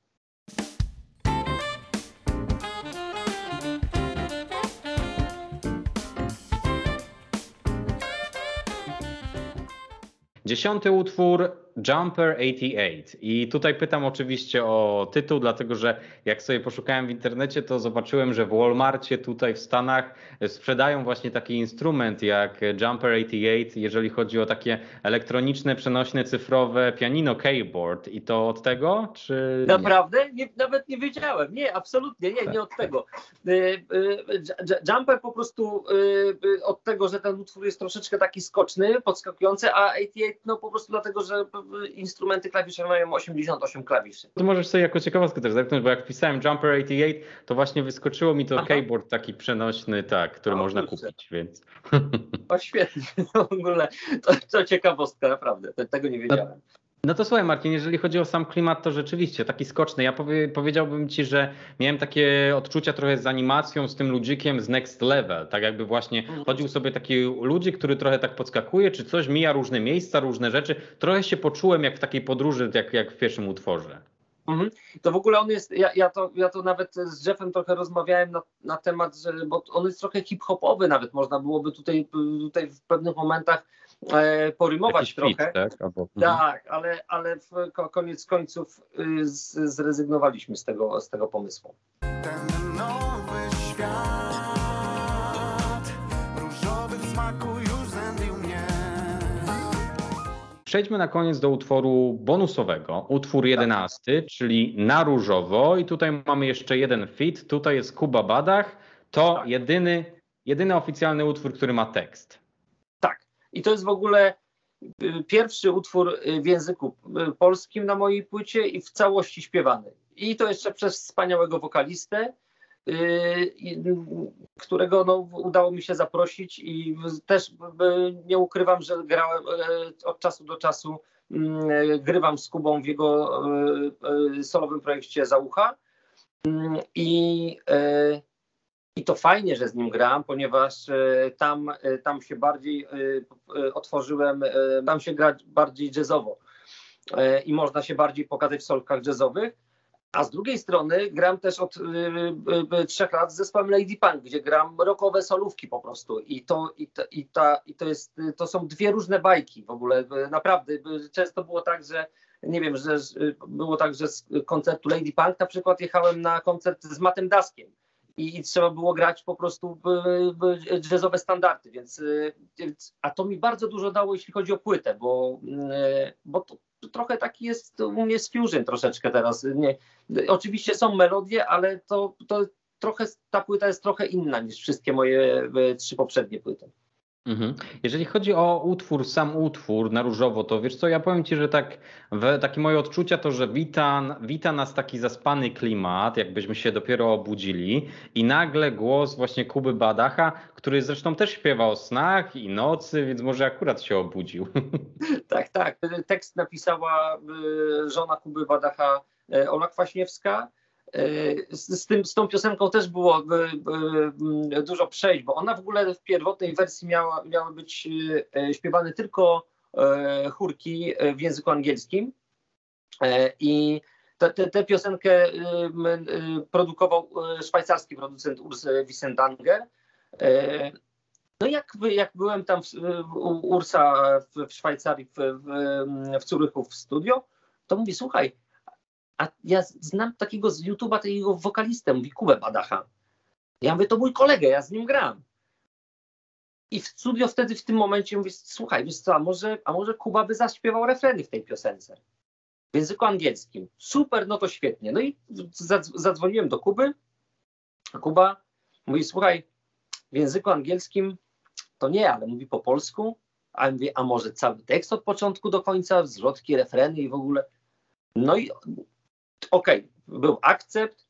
Dziesiąty utwór Jumper 88. I tutaj pytam oczywiście o tytuł, dlatego że jak sobie poszukałem w internecie, to zobaczyłem, że w Walmartie tutaj w Stanach sprzedają właśnie taki instrument jak Jumper 88, jeżeli chodzi o takie elektroniczne, przenośne, cyfrowe pianino keyboard. I to od tego, czy? Naprawdę? Nie, nawet nie wiedziałem. Nie, absolutnie nie, nie od tego. Y, y, J- Jumper po prostu y, y, od tego, że ten utwór jest troszeczkę taki skoczny, podskakujący, a 88 no po prostu dlatego, że y, instrumenty klawiszowe mają 88 klawiszy. To możesz sobie jako ciekawostkę też zerknąć, bo jak wpisałem Jumper 88, to właśnie wyskoczyło mi to Aha. keyboard taki przenośny, tak, który O, można kurczę. kupić, więc... O świetnie, w ogóle to, to ciekawostka, naprawdę, te- tego nie wiedziałem. No to słuchaj Marcin, jeżeli chodzi o sam klimat, to rzeczywiście taki skoczny. Ja powie, powiedziałbym ci, że miałem takie odczucia trochę z animacją, z tym ludzikiem z Next Level. Tak jakby właśnie Mhm. chodził sobie taki ludzik, który trochę tak podskakuje, czy coś mija różne miejsca, różne rzeczy. Trochę się poczułem jak w takiej podróży, jak, jak w pierwszym utworze. Mhm. To w ogóle on jest, ja, ja, to, ja to nawet z Jeffem trochę rozmawiałem na, na temat, że, bo on jest trochę hip-hopowy nawet, można byłoby tutaj, tutaj w pewnych momentach e, porymować Jakiś trochę. fit, tak? Albo, mhm. Tak, ale, ale w ko- koniec końców y, z, zrezygnowaliśmy z tego, z tego pomysłu. Ten nowy świat różowych smaku już zębił mnie. Przejdźmy na koniec do utworu bonusowego, utwór jedenasty, czyli Na Różowo i tutaj mamy jeszcze jeden fit, tutaj jest Kuba Badach, to Tak. jedyny, jedyny oficjalny utwór, który ma tekst. I to jest w ogóle y, pierwszy utwór y, w języku y, polskim na mojej płycie i w całości śpiewany. I to jeszcze przez wspaniałego wokalistę, którego no, udało mi się zaprosić i też nie ukrywam, że grałem od czasu do czasu y, grywam z Kubą w jego solowym projekcie Zaucha. Mm, I i to fajnie, że z nim gram, ponieważ e, tam, e, tam się bardziej e, otworzyłem, tam się gra bardziej jazzowo i można się bardziej pokazać w solkach jazzowych. A z drugiej strony gram też od trzech lat z zespołem Lady Punk, gdzie gram rockowe solówki po prostu. I to, i to, i ta, i to, jest, to są dwie różne bajki w ogóle. Naprawdę. Często było tak, że nie wiem, że było tak, że z koncertu Lady Punk na przykład jechałem na koncert z Matem Daskiem i, i trzeba było grać po prostu b, b, jazzowe standardy, więc, y, więc a to mi bardzo dużo dało, jeśli chodzi o płytę, bo, y, bo to, to trochę taki jest u mnie z fusion troszeczkę teraz. Nie, oczywiście są melodie, ale to, to trochę ta płyta jest trochę inna niż wszystkie moje y, trzy poprzednie płyty. Mhm. Jeżeli chodzi o utwór, sam utwór na różowo, to wiesz co, ja powiem ci, że tak, w, takie moje odczucia to, że wita, wita nas taki zaspany klimat, jakbyśmy się dopiero obudzili i nagle głos właśnie Kuby Badacha, który zresztą też śpiewa o snach i nocy, więc może akurat się obudził. Tak, tak. Tekst napisała y, żona Kuby Badacha, y, Ola Kwaśniewska. Z, tym, z tą piosenką też było y, y, dużo przejść, bo ona w ogóle w pierwotnej wersji miała, miała być y, śpiewane tylko e, chórki w języku angielskim i tę piosenkę produkował szwajcarski producent Urs Wissendanger. No jak, jak byłem tam w, u Ursa w, w Szwajcarii, w, w, w Curychu w studio, to mówi, słuchaj, a ja znam takiego z YouTube'a, takiego wokalistę, mówi Kubę Badacha. Ja mówię, to mój kolega, ja z nim gram. I w studio wtedy w tym momencie mówię, słuchaj, wiesz co, a może, a może Kuba by zaśpiewał refreny w tej piosence w języku angielskim. Super, no to świetnie. No i zadzwoniłem do Kuby, a Kuba mówi, słuchaj, w języku angielskim to nie, ale mówi po polsku, a mówię, a może cały tekst od początku do końca, zwrotki, refreny i w ogóle. No i okay, był akcept,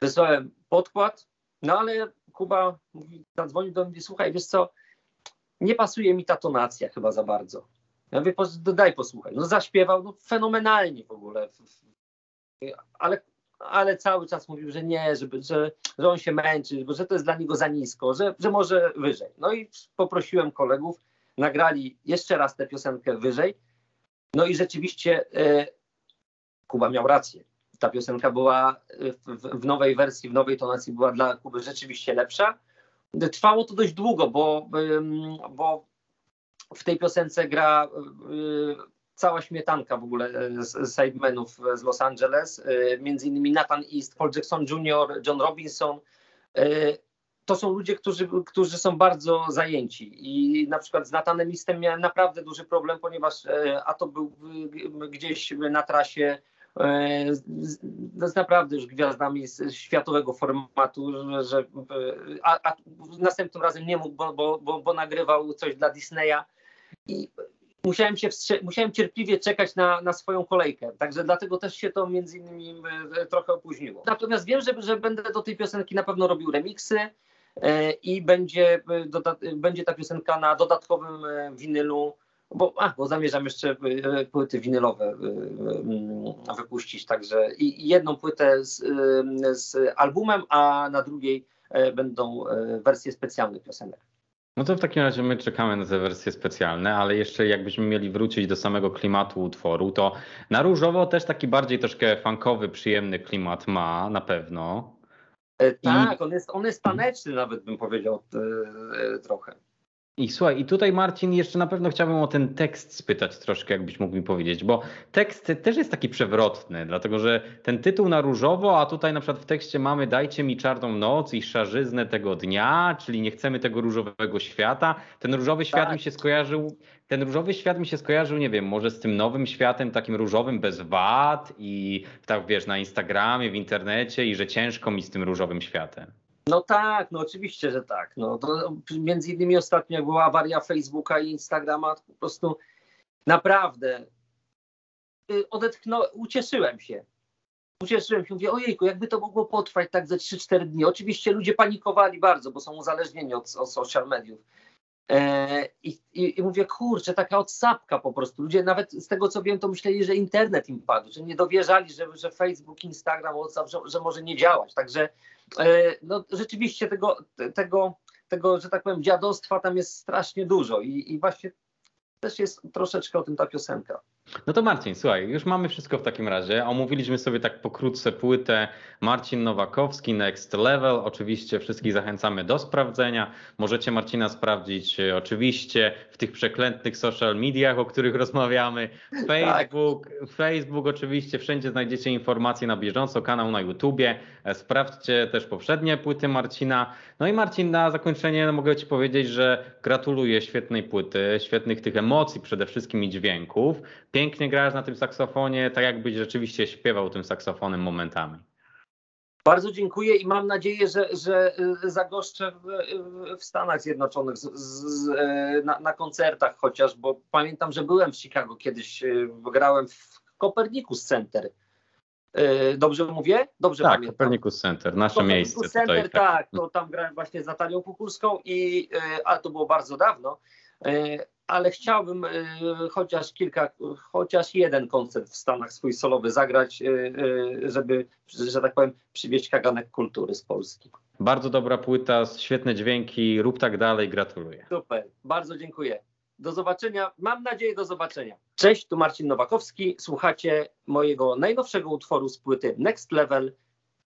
wysłałem podkład, no ale Kuba mówi, zadzwonił do mnie, słuchaj, wiesz co, nie pasuje mi ta tonacja chyba za bardzo. Ja mówię, daj posłuchaj. No zaśpiewał no, fenomenalnie w ogóle, ale, ale cały czas mówił, że nie, żeby, że, że on się męczy, że to jest dla niego za nisko, że, że może wyżej. No i poprosiłem kolegów, nagrali jeszcze raz tę piosenkę wyżej. No i rzeczywiście e, Kuba miał rację ta piosenka była w, w, nowej wersji, w nowej tonacji była dla Kuby rzeczywiście lepsza. Trwało to dość długo, bo, bo w tej piosence gra y, cała śmietanka w ogóle z sidemenów z Los Angeles, y, między innymi Nathan East, Paul Jackson Jr., John Robinson. Y, to są ludzie, którzy, którzy są bardzo zajęci i na przykład z Nathanem Eastem miałem naprawdę duży problem, ponieważ a to był gdzieś na trasie z naprawdę już gwiazdami z światowego formatu, że, a, a następnym razem nie mógł, bo, bo, bo, bo nagrywał coś dla Disneya. I musiałem się musiałem cierpliwie czekać na, na swoją kolejkę, także dlatego też się to między innymi e, trochę opóźniło. Natomiast wiem, że, że będę do tej piosenki na pewno robił remiksy e, i będzie, będzie ta piosenka na dodatkowym winylu bo, a, bo zamierzam jeszcze e, płyty winylowe e, e, wypuścić, także i jedną płytę z, z albumem, a na drugiej będą wersje specjalne piosenek. No to w takim razie my czekamy na te wersje specjalne, ale jeszcze jakbyśmy mieli wrócić do samego klimatu utworu, to na różowo też taki bardziej troszkę funkowy, przyjemny klimat ma na pewno. Tak, I... on, jest, on jest taneczny nawet bym powiedział trochę. I słuchaj, i tutaj Marcin, jeszcze na pewno chciałbym o ten tekst spytać troszkę, jakbyś mógł mi powiedzieć, bo tekst też jest taki przewrotny, dlatego że ten tytuł na różowo, a tutaj na przykład w tekście mamy dajcie mi czarną noc i szarzyznę tego dnia, czyli nie chcemy tego różowego świata. Ten różowy świat tak. mi się skojarzył, ten różowy świat mi się skojarzył, nie wiem, może z tym nowym światem, takim różowym bez wad i tak wiesz, na Instagramie, w internecie i że ciężko mi z tym różowym światem. No tak, no oczywiście, że tak. No, to między innymi ostatnio była awaria Facebooka i Instagrama, po prostu naprawdę y, odetchnąłem, ucieszyłem się. Ucieszyłem się, mówię, ojejku, jakby to mogło potrwać tak ze 3-4 dni. Oczywiście ludzie panikowali bardzo, bo są uzależnieni od, od social mediów. E, i, i, I mówię, kurczę, taka odsapka po prostu. Ludzie nawet z tego co wiem, to myśleli, że internet im padł, że nie dowierzali, że, że Facebook, Instagram, WhatsApp, że, że może nie działać. Także E, no rzeczywiście tego, tego, tego, że tak powiem, dziadostwa tam jest strasznie dużo i, i właśnie też jest troszeczkę o tym ta piosenka. No to Marcin, słuchaj, już mamy wszystko w takim razie. Omówiliśmy sobie tak pokrótce płytę Marcin Nowakowski Next Level. Oczywiście wszystkich zachęcamy do sprawdzenia. Możecie Marcina sprawdzić e, oczywiście w tych przeklętnych social mediach, o których rozmawiamy. Facebook, tak. Facebook oczywiście, wszędzie znajdziecie informacje na bieżąco, kanał na YouTubie. E, sprawdźcie też poprzednie płyty Marcina. No i Marcin, na zakończenie mogę Ci powiedzieć, że gratuluję świetnej płyty, świetnych tych emocji przede wszystkim i dźwięków grasz na tym saksofonie, tak jakbyś rzeczywiście śpiewał tym saksofonem momentami. Bardzo dziękuję i mam nadzieję, że, że y, zagoszczę w, w Stanach Zjednoczonych z, z, y, na, na, koncertach chociaż, bo pamiętam, że byłem w Chicago kiedyś, y, grałem w Copernicus Center. Dobrze mówię? Dobrze tak, pamiętam. Copernicus Center, nasze Copernicus miejsce Center, tutaj. Tak. tak, to tam grałem właśnie z Natalią Kukulską, i, ale to było bardzo dawno ale chciałbym y, chociaż kilka, chociaż jeden koncert w Stanach swój solowy zagrać, y, y, żeby, że tak powiem, przywieźć kaganek kultury z Polski. Bardzo dobra płyta, świetne dźwięki, rób tak dalej, gratuluję. Super, bardzo dziękuję. Do zobaczenia. Mam nadzieję do zobaczenia. Cześć, tu Marcin Nowakowski. Słuchacie mojego najnowszego utworu z płyty Next Level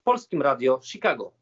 w Polskim Radio Chicago.